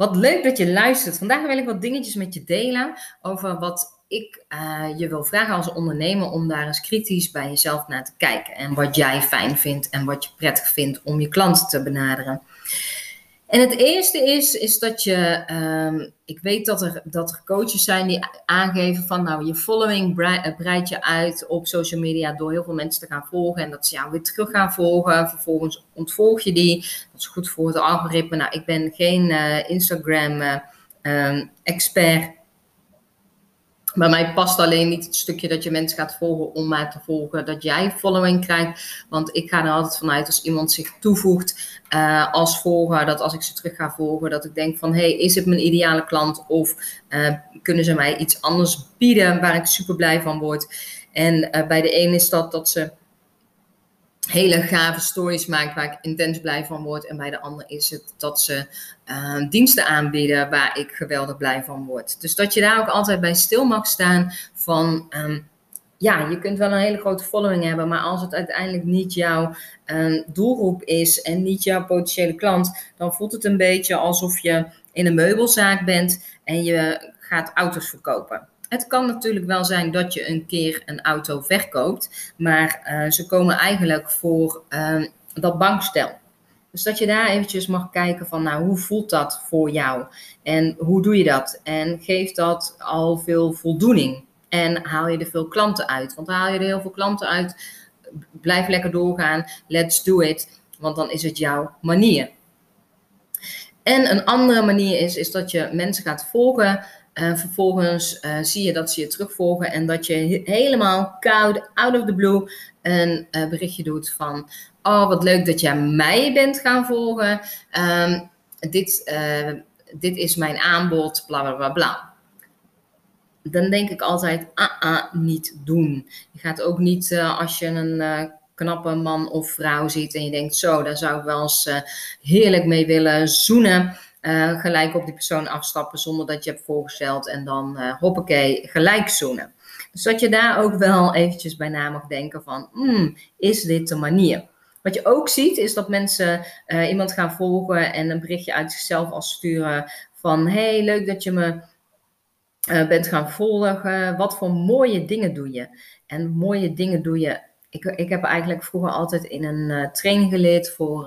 Wat leuk dat je luistert. Vandaag wil ik wat dingetjes met je delen over wat ik uh, je wil vragen als ondernemer om daar eens kritisch bij jezelf naar te kijken. En wat jij fijn vindt en wat je prettig vindt om je klanten te benaderen. En het eerste is, is dat je, um, ik weet dat er, dat er coaches zijn die aangeven van, nou, je following breidt je uit op social media door heel veel mensen te gaan volgen en dat ze jou weer terug gaan volgen. Vervolgens ontvolg je die. Dat is goed voor het algoritme. Nou, ik ben geen uh, Instagram uh, um, expert bij mij past alleen niet het stukje dat je mensen gaat volgen om mij te volgen, dat jij following krijgt. Want ik ga er altijd vanuit als iemand zich toevoegt uh, als volger, dat als ik ze terug ga volgen, dat ik denk van hé, hey, is het mijn ideale klant of uh, kunnen ze mij iets anders bieden waar ik super blij van word. En uh, bij de een is dat dat ze hele gave stories maakt waar ik intens blij van word. En bij de ander is het dat ze uh, diensten aanbieden waar ik geweldig blij van word. Dus dat je daar ook altijd bij stil mag staan van... Um, ja, je kunt wel een hele grote following hebben, maar als het uiteindelijk niet jouw um, doelgroep is en niet jouw potentiële klant, dan voelt het een beetje alsof je in een meubelzaak bent en je gaat auto's verkopen. Het kan natuurlijk wel zijn dat je een keer een auto verkoopt, maar uh, ze komen eigenlijk voor uh, dat bankstel. Dus dat je daar eventjes mag kijken van, nou, hoe voelt dat voor jou? En hoe doe je dat? En geeft dat al veel voldoening? En haal je er veel klanten uit? Want haal je er heel veel klanten uit, blijf lekker doorgaan, let's do it, want dan is het jouw manier. En een andere manier is, is dat je mensen gaat volgen en vervolgens uh, zie je dat ze je terugvolgen en dat je helemaal koud, out of the blue, een uh, berichtje doet van: Oh, wat leuk dat jij mij bent gaan volgen. Um, dit, uh, dit is mijn aanbod, bla bla bla bla. Dan denk ik altijd: ah, ah, niet doen. Je gaat ook niet als je een knappe man of vrouw ziet en je denkt: Zo, daar zou ik wel eens heerlijk mee willen zoenen. Uh, gelijk op die persoon afstappen zonder dat je hebt voorgesteld en dan uh, hoppakee, gelijk zoenen. Dus dat je daar ook wel eventjes bij na mag denken van, hmm, is dit de manier? Wat je ook ziet is dat mensen uh, iemand gaan volgen en een berichtje uit zichzelf al sturen van, hey, leuk dat je me bent gaan volgen. Wat voor mooie dingen doe je? En mooie dingen doe je. Ik, ik heb eigenlijk vroeger altijd in een training geleerd voor,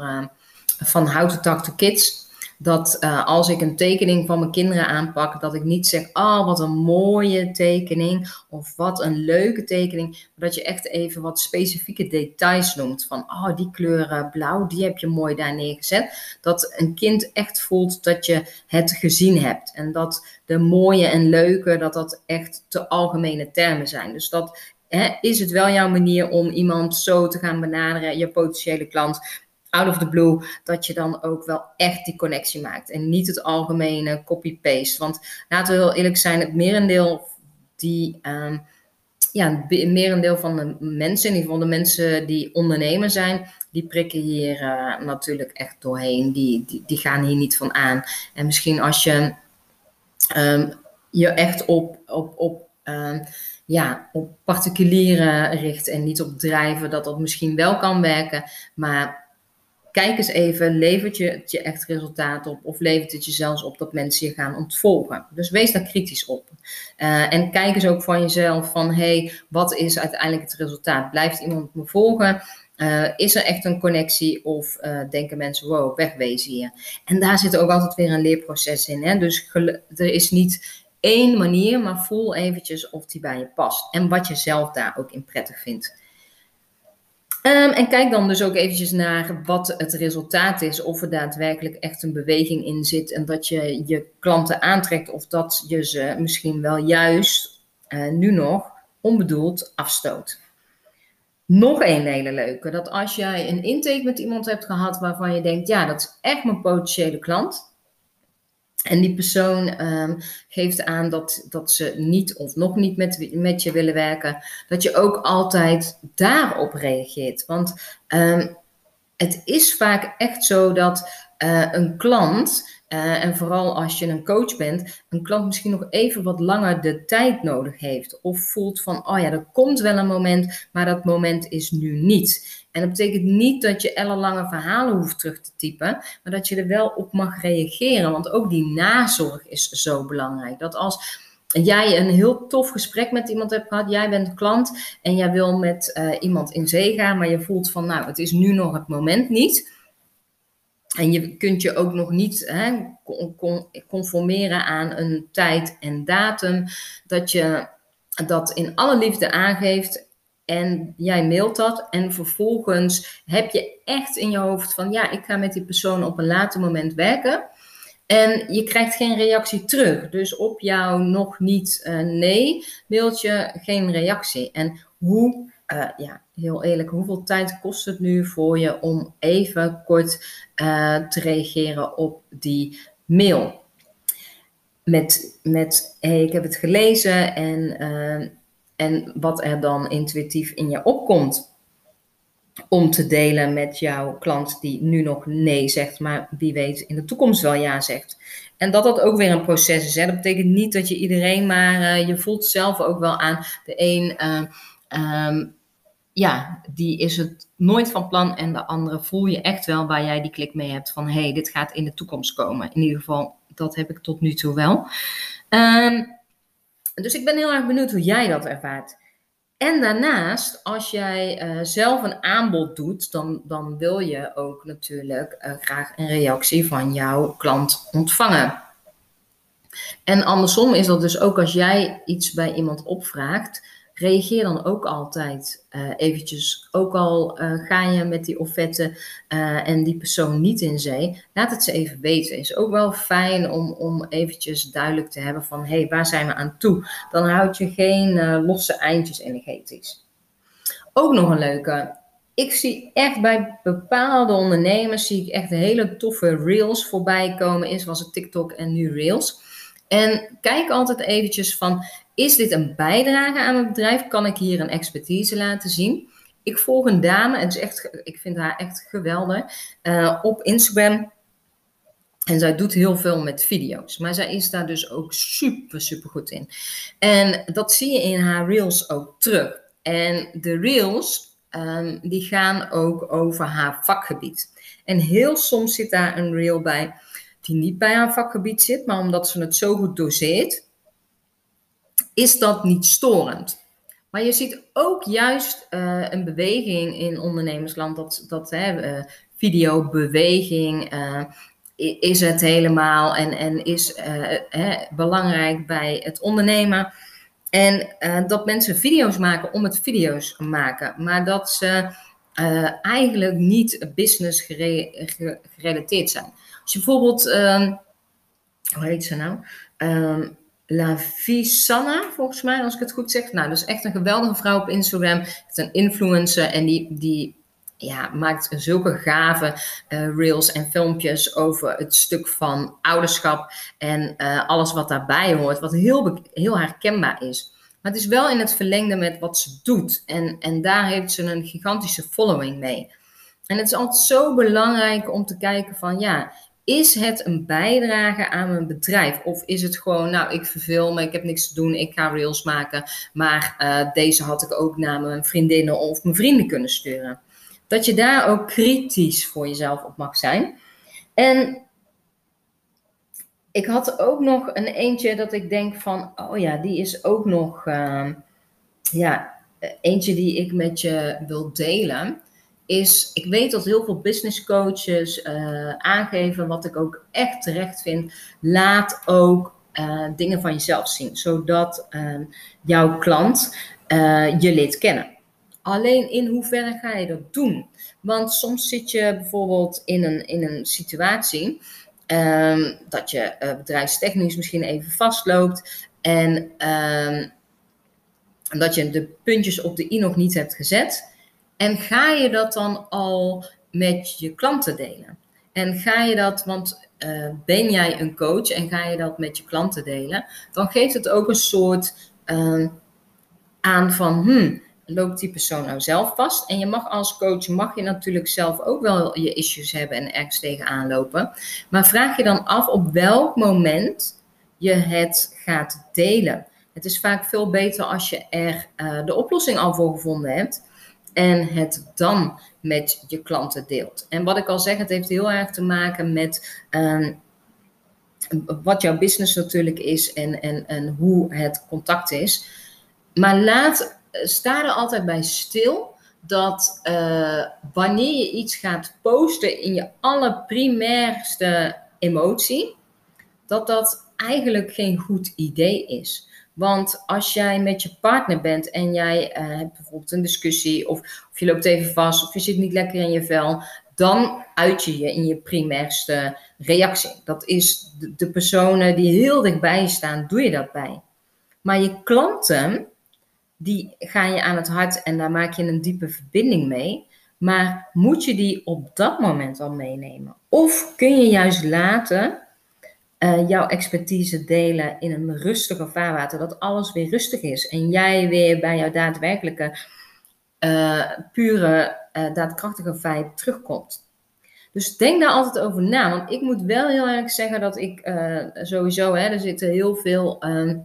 van How to Talk to Kids dat uh, als ik een tekening van mijn kinderen aanpak, dat ik niet zeg, oh wat een mooie tekening of wat een leuke tekening, maar dat je echt even wat specifieke details noemt van, oh die kleur blauw, die heb je mooi daar neergezet. Dat een kind echt voelt dat je het gezien hebt en dat de mooie en leuke, dat dat echt te algemene termen zijn. Dus dat is het wel jouw manier om iemand zo te gaan benaderen, je potentiële klant, out of the blue, dat je dan ook wel echt die connectie maakt. En niet het algemene copy-paste. Want laten we heel eerlijk zijn, het merendeel die. Um, ja, merendeel van de mensen, in ieder geval de mensen die ondernemer zijn, die prikken hier uh, natuurlijk echt doorheen. Die, die, die gaan hier niet van aan. En misschien als je um, je echt op, op, op um, ja, op particulieren richt en niet op drijven, dat dat misschien wel kan werken. Maar kijk eens even, levert je het je echt resultaat op of levert het je zelfs op dat mensen je gaan ontvolgen. Dus wees daar kritisch op. Uh, en kijk eens ook van jezelf van, hey, wat is uiteindelijk het resultaat? Blijft iemand me volgen? Uh, is er echt een connectie of uh, denken mensen, wow, wegwezen hier? En daar zit ook altijd weer een leerproces in. Hè? Dus er is niet één manier, maar voel eventjes of die bij je past. En wat je zelf daar ook in prettig vindt. Um, en kijk dan dus ook eventjes naar wat het resultaat is. Of er daadwerkelijk echt een beweging in zit. En dat je je klanten aantrekt. Of dat je ze misschien wel juist uh, nu nog onbedoeld afstoot. Nog een hele leuke. Dat als jij een intake met iemand hebt gehad waarvan je denkt. Ja, dat is echt mijn potentiële klant. En die persoon um, geeft aan dat, dat ze niet of nog niet met, met je willen werken. Dat je ook altijd daarop reageert. Want um, het is vaak echt zo dat een klant, en vooral als je een coach bent, een klant misschien nog even wat langer de tijd nodig heeft. Of voelt van, oh ja, er komt wel een moment, maar dat moment is nu niet. En dat betekent niet dat je ellenlange verhalen hoeft terug te typen, maar dat je er wel op mag reageren. Want ook die nazorg is zo belangrijk. Dat als jij een heel tof gesprek met iemand hebt gehad, jij bent klant en jij wil met uh, iemand in zee gaan, maar je voelt van, nou, het is nu nog het moment niet. En je kunt je ook nog niet hè, conformeren aan een tijd en datum. Dat je dat in alle liefde aangeeft en jij mailt dat en vervolgens heb je echt in je hoofd van ja, ik ga met die persoon op een later moment werken. En je krijgt geen reactie terug. Dus op jouw nog niet uh, nee mailtje geen reactie. En hoe, uh, ja, heel eerlijk, hoeveel tijd kost het nu voor je om even kort uh, te reageren op die mail? Met, met ik heb het gelezen en en wat er dan intuïtief in je opkomt om te delen met jouw klant die nu nog nee zegt, maar wie weet in de toekomst wel ja zegt. En dat dat ook weer een proces is. Hè. Dat betekent niet dat je iedereen, maar je voelt zelf ook wel aan de een. Uh, ja, die is het nooit van plan en de andere voel je echt wel waar jij die klik mee hebt van hé, hey, dit gaat in de toekomst komen. In ieder geval, dat heb ik tot nu toe wel. Um, dus ik ben heel erg benieuwd hoe jij dat ervaart. En daarnaast, als jij uh, zelf een aanbod doet, dan, dan wil je ook natuurlijk uh, graag een reactie van jouw klant ontvangen. En andersom is dat dus ook als jij iets bij iemand opvraagt, reageer dan ook altijd uh, eventjes. Ook al uh, ga je met die offerte uh, en die persoon niet in zee, laat het ze even weten. Is ook wel fijn om, om eventjes duidelijk te hebben van, hé, hey, waar zijn we aan toe? Dan houd je geen losse eindjes energetisch. Ook nog een leuke. Ik zie echt bij bepaalde ondernemers, zie ik echt hele toffe reels voorbij komen. Eerst was het TikTok en nu reels. En kijk altijd eventjes van, is dit een bijdrage aan mijn bedrijf? Kan ik hier een expertise laten zien? Ik volg een dame, en is echt, ik vind haar echt geweldig, uh, op Instagram. En zij doet heel veel met video's. Maar zij is daar dus ook super, super goed in. En dat zie je in haar reels ook terug. En de reels, um, die gaan ook over haar vakgebied. En heel soms zit daar een reel bij die niet bij haar vakgebied zit. Maar omdat ze het zo goed doseert, is dat niet storend. Maar je ziet ook juist uh, een beweging in ondernemersland, dat, dat hè, uh, videobeweging uh, is het helemaal en, en is belangrijk bij het ondernemen. En dat mensen video's maken om het video's maken, maar dat ze eigenlijk niet business gerelateerd zijn. Als je bijvoorbeeld, ehm, hoe heet ze nou? La Sanna, volgens mij, als ik het goed zeg. Nou, dus echt een geweldige vrouw op Instagram. Het een influencer en die, die ja, maakt zulke gave uh, reels en filmpjes over het stuk van ouderschap en uh, alles wat daarbij hoort, wat heel, heel herkenbaar is. Maar het is wel in het verlengde met wat ze doet. En, en daar heeft ze een gigantische following mee. En het is altijd zo belangrijk om te kijken van ja, is het een bijdrage aan mijn bedrijf? Of is het gewoon, nou, ik verveel me, ik heb niks te doen, ik ga reels maken. Maar uh, deze had ik ook naar mijn vriendinnen of mijn vrienden kunnen sturen. Dat je daar ook kritisch voor jezelf op mag zijn. En ik had ook nog een eentje dat ik denk van, oh ja, die is ook nog, uh, ja, eentje die ik met je wil delen is, ik weet dat heel veel business coaches uh, aangeven, wat ik ook echt terecht vind, laat ook uh, dingen van jezelf zien, zodat uh, jouw klant je leert kennen. Alleen in hoeverre ga je dat doen? Want soms zit je bijvoorbeeld in een, in een situatie um, dat je bedrijfstechnisch misschien even vastloopt en um, dat je de puntjes op de i nog niet hebt gezet. En ga je dat dan al met je klanten delen? En ga je dat, want uh, ben jij een coach en ga je dat met je klanten delen, dan geeft het ook een soort uh, aan van, hmm, loopt die persoon nou zelf vast? En je mag als coach, mag je natuurlijk zelf ook wel je issues hebben en ergens tegenaan lopen. Maar vraag je dan af op welk moment je het gaat delen. Het is vaak veel beter als je er uh, de oplossing al voor gevonden hebt en het dan met je klanten deelt. En wat ik al zeg, het heeft heel erg te maken met uh, wat jouw business natuurlijk is en, en, en hoe het contact is. Maar laat, sta er altijd bij stil dat uh, wanneer je iets gaat posten in je allerprimairste emotie, dat dat eigenlijk geen goed idee is. Want als jij met je partner bent en jij uh, hebt bijvoorbeeld een discussie, of, of je loopt even vast, of je zit niet lekker in je vel, dan uit je je in je primairste reactie. Dat is de, de personen die heel dichtbij staan, doe je dat bij. Maar je klanten, die gaan je aan het hart en daar maak je een diepe verbinding mee. Maar moet je die op dat moment al meenemen? Of kun je juist laten uh, jouw expertise delen in een rustiger vaarwater, dat alles weer rustig is en jij weer bij jouw daadwerkelijke, uh, pure, uh, daadkrachtige vibe terugkomt. Dus denk daar altijd over na, want ik moet wel heel erg zeggen dat ik sowieso, hè, er zitten heel veel ehm,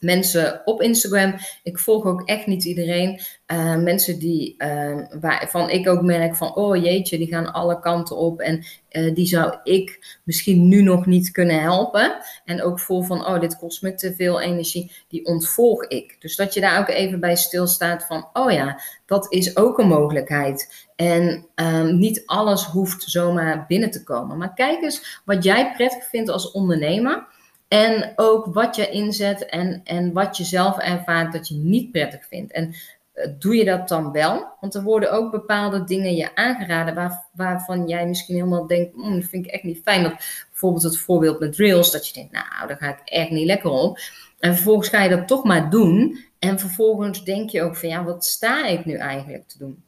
mensen op Instagram. Ik volg ook echt niet iedereen. Uh, mensen die, uh, waarvan ik ook merk van, oh jeetje, die gaan alle kanten op. En uh, die zou ik misschien nu nog niet kunnen helpen. En ook voel van, oh, dit kost me te veel energie. Die ontvolg ik. Dus dat je daar ook even bij stilstaat van, oh ja, dat is ook een mogelijkheid. En um, niet alles hoeft zomaar binnen te komen. Maar kijk eens wat jij prettig vindt als ondernemer. En ook wat je inzet en, en wat je zelf ervaart dat je niet prettig vindt. En uh, doe je dat dan wel? Want er worden ook bepaalde dingen je aangeraden waar, waarvan jij misschien helemaal denkt, mm, dat vind ik echt niet fijn. Dat, bijvoorbeeld het voorbeeld met drills, dat je denkt, nou, daar ga ik echt niet lekker op. En vervolgens ga je dat toch maar doen. En vervolgens denk je ook van, ja, wat sta ik nu eigenlijk te doen?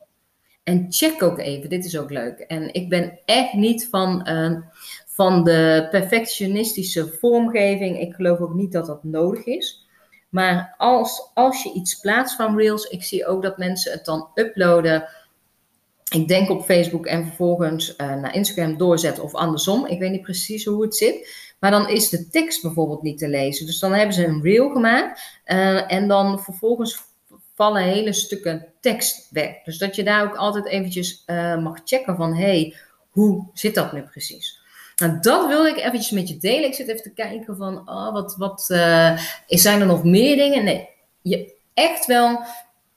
En check ook even, dit is ook leuk. En ik ben echt niet van, uh, van de perfectionistische vormgeving. Ik geloof ook niet dat dat nodig is. Maar als, als je iets plaatst van Reels, ik zie ook dat mensen het dan uploaden. Ik denk op Facebook en vervolgens uh, naar Instagram doorzetten of andersom. Ik weet niet precies hoe het zit. Maar dan is de tekst bijvoorbeeld niet te lezen. Dus dan hebben ze een reel gemaakt. Uh, en dan vervolgens vallen hele stukken tekst weg. Dus dat je daar ook altijd eventjes uh, mag checken van... hé, hey, hoe zit dat nu precies? Nou, dat wil ik eventjes met je delen. Ik zit even te kijken van, oh, wat, wat uh, zijn er nog meer dingen? Nee, je echt wel,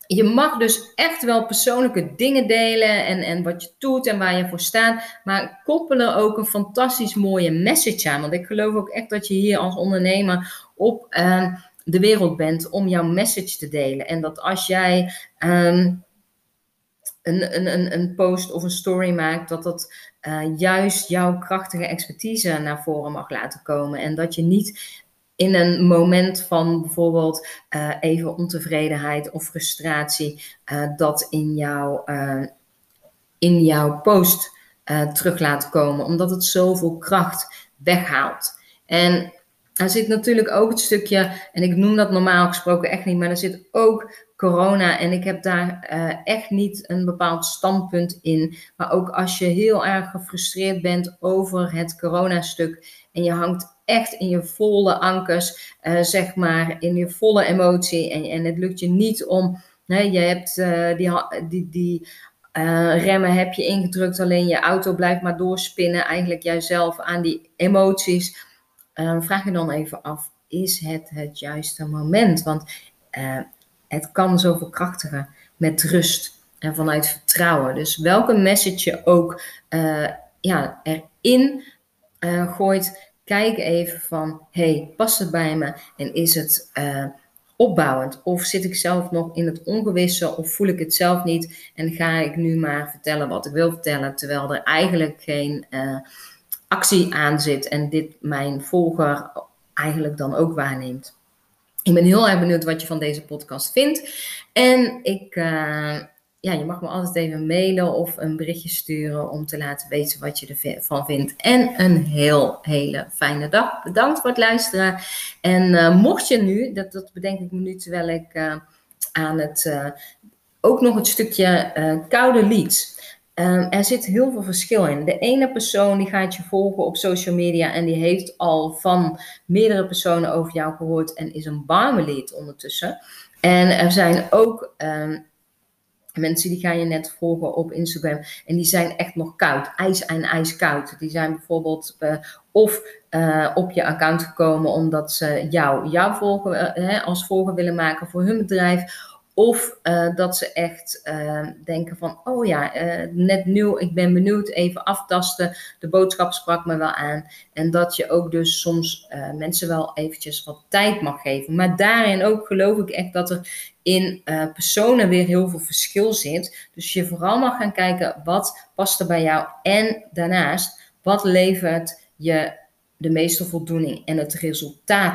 je mag dus echt wel persoonlijke dingen delen en, en wat je doet en waar je voor staat. Maar koppelen ook een fantastisch mooie message aan. Want ik geloof ook echt dat je hier als ondernemer op uh, de wereld bent om jouw message te delen. En dat als jij... Um, een, een, een post of een story maakt, dat dat uh, juist jouw krachtige expertise naar voren mag laten komen. En dat je niet in een moment van bijvoorbeeld uh, even ontevredenheid of frustratie, uh, dat in, jou, in jouw post terug laat komen, omdat het zoveel kracht weghaalt. En er zit natuurlijk ook het stukje, en ik noem dat normaal gesproken echt niet, maar er zit ook corona. En ik heb daar uh, echt niet een bepaald standpunt in. Maar ook als je heel erg gefrustreerd bent over het coronastuk en je hangt echt in je volle ankers, uh, zeg maar, in je volle emotie. En, en het lukt je niet om, nee, je hebt uh, die, die, die remmen heb je ingedrukt, alleen je auto blijft maar doorspinnen, eigenlijk jijzelf aan die emoties. vraag je dan even af, is het het juiste moment? Want het kan zoveel krachtiger met rust en vanuit vertrouwen. Dus welke message je ook uh, ja, erin uh, gooit, kijk even van, hey, past het bij me en is het uh, opbouwend? Of zit ik zelf nog in het ongewisse of voel ik het zelf niet en ga ik nu maar vertellen wat ik wil vertellen, terwijl er eigenlijk geen actie aan zit en dit mijn volger eigenlijk dan ook waarneemt. Ik ben heel erg benieuwd wat je van deze podcast vindt. En ik, uh, ja, je mag me altijd even mailen of een berichtje sturen om te laten weten wat je ervan vindt. En een heel, hele fijne dag. Bedankt voor het luisteren. En uh, mocht je nu, dat, dat bedenk ik me nu terwijl ik uh, aan het, ook nog het stukje koude leads. Um, er zit heel veel verschil in. De ene persoon die gaat je volgen op social media en die heeft al van meerdere personen over jou gehoord en is een warme lead ondertussen. En er zijn ook um, mensen die gaan je net volgen op Instagram en die zijn echt nog koud, ijs en ijskoud. Die zijn bijvoorbeeld uh, of uh, op je account gekomen omdat ze jou, jou volgen, uh, als volger willen maken voor hun bedrijf of uh, dat ze echt uh, denken van, oh ja, uh, net nieuw, ik ben benieuwd, even aftasten. De boodschap sprak me wel aan. En dat je ook dus soms mensen wel eventjes wat tijd mag geven. Maar daarin ook geloof ik echt dat er in personen weer heel veel verschil zit. Dus je vooral mag gaan kijken, wat past er bij jou? En daarnaast, wat levert je de meeste voldoening en het resultaat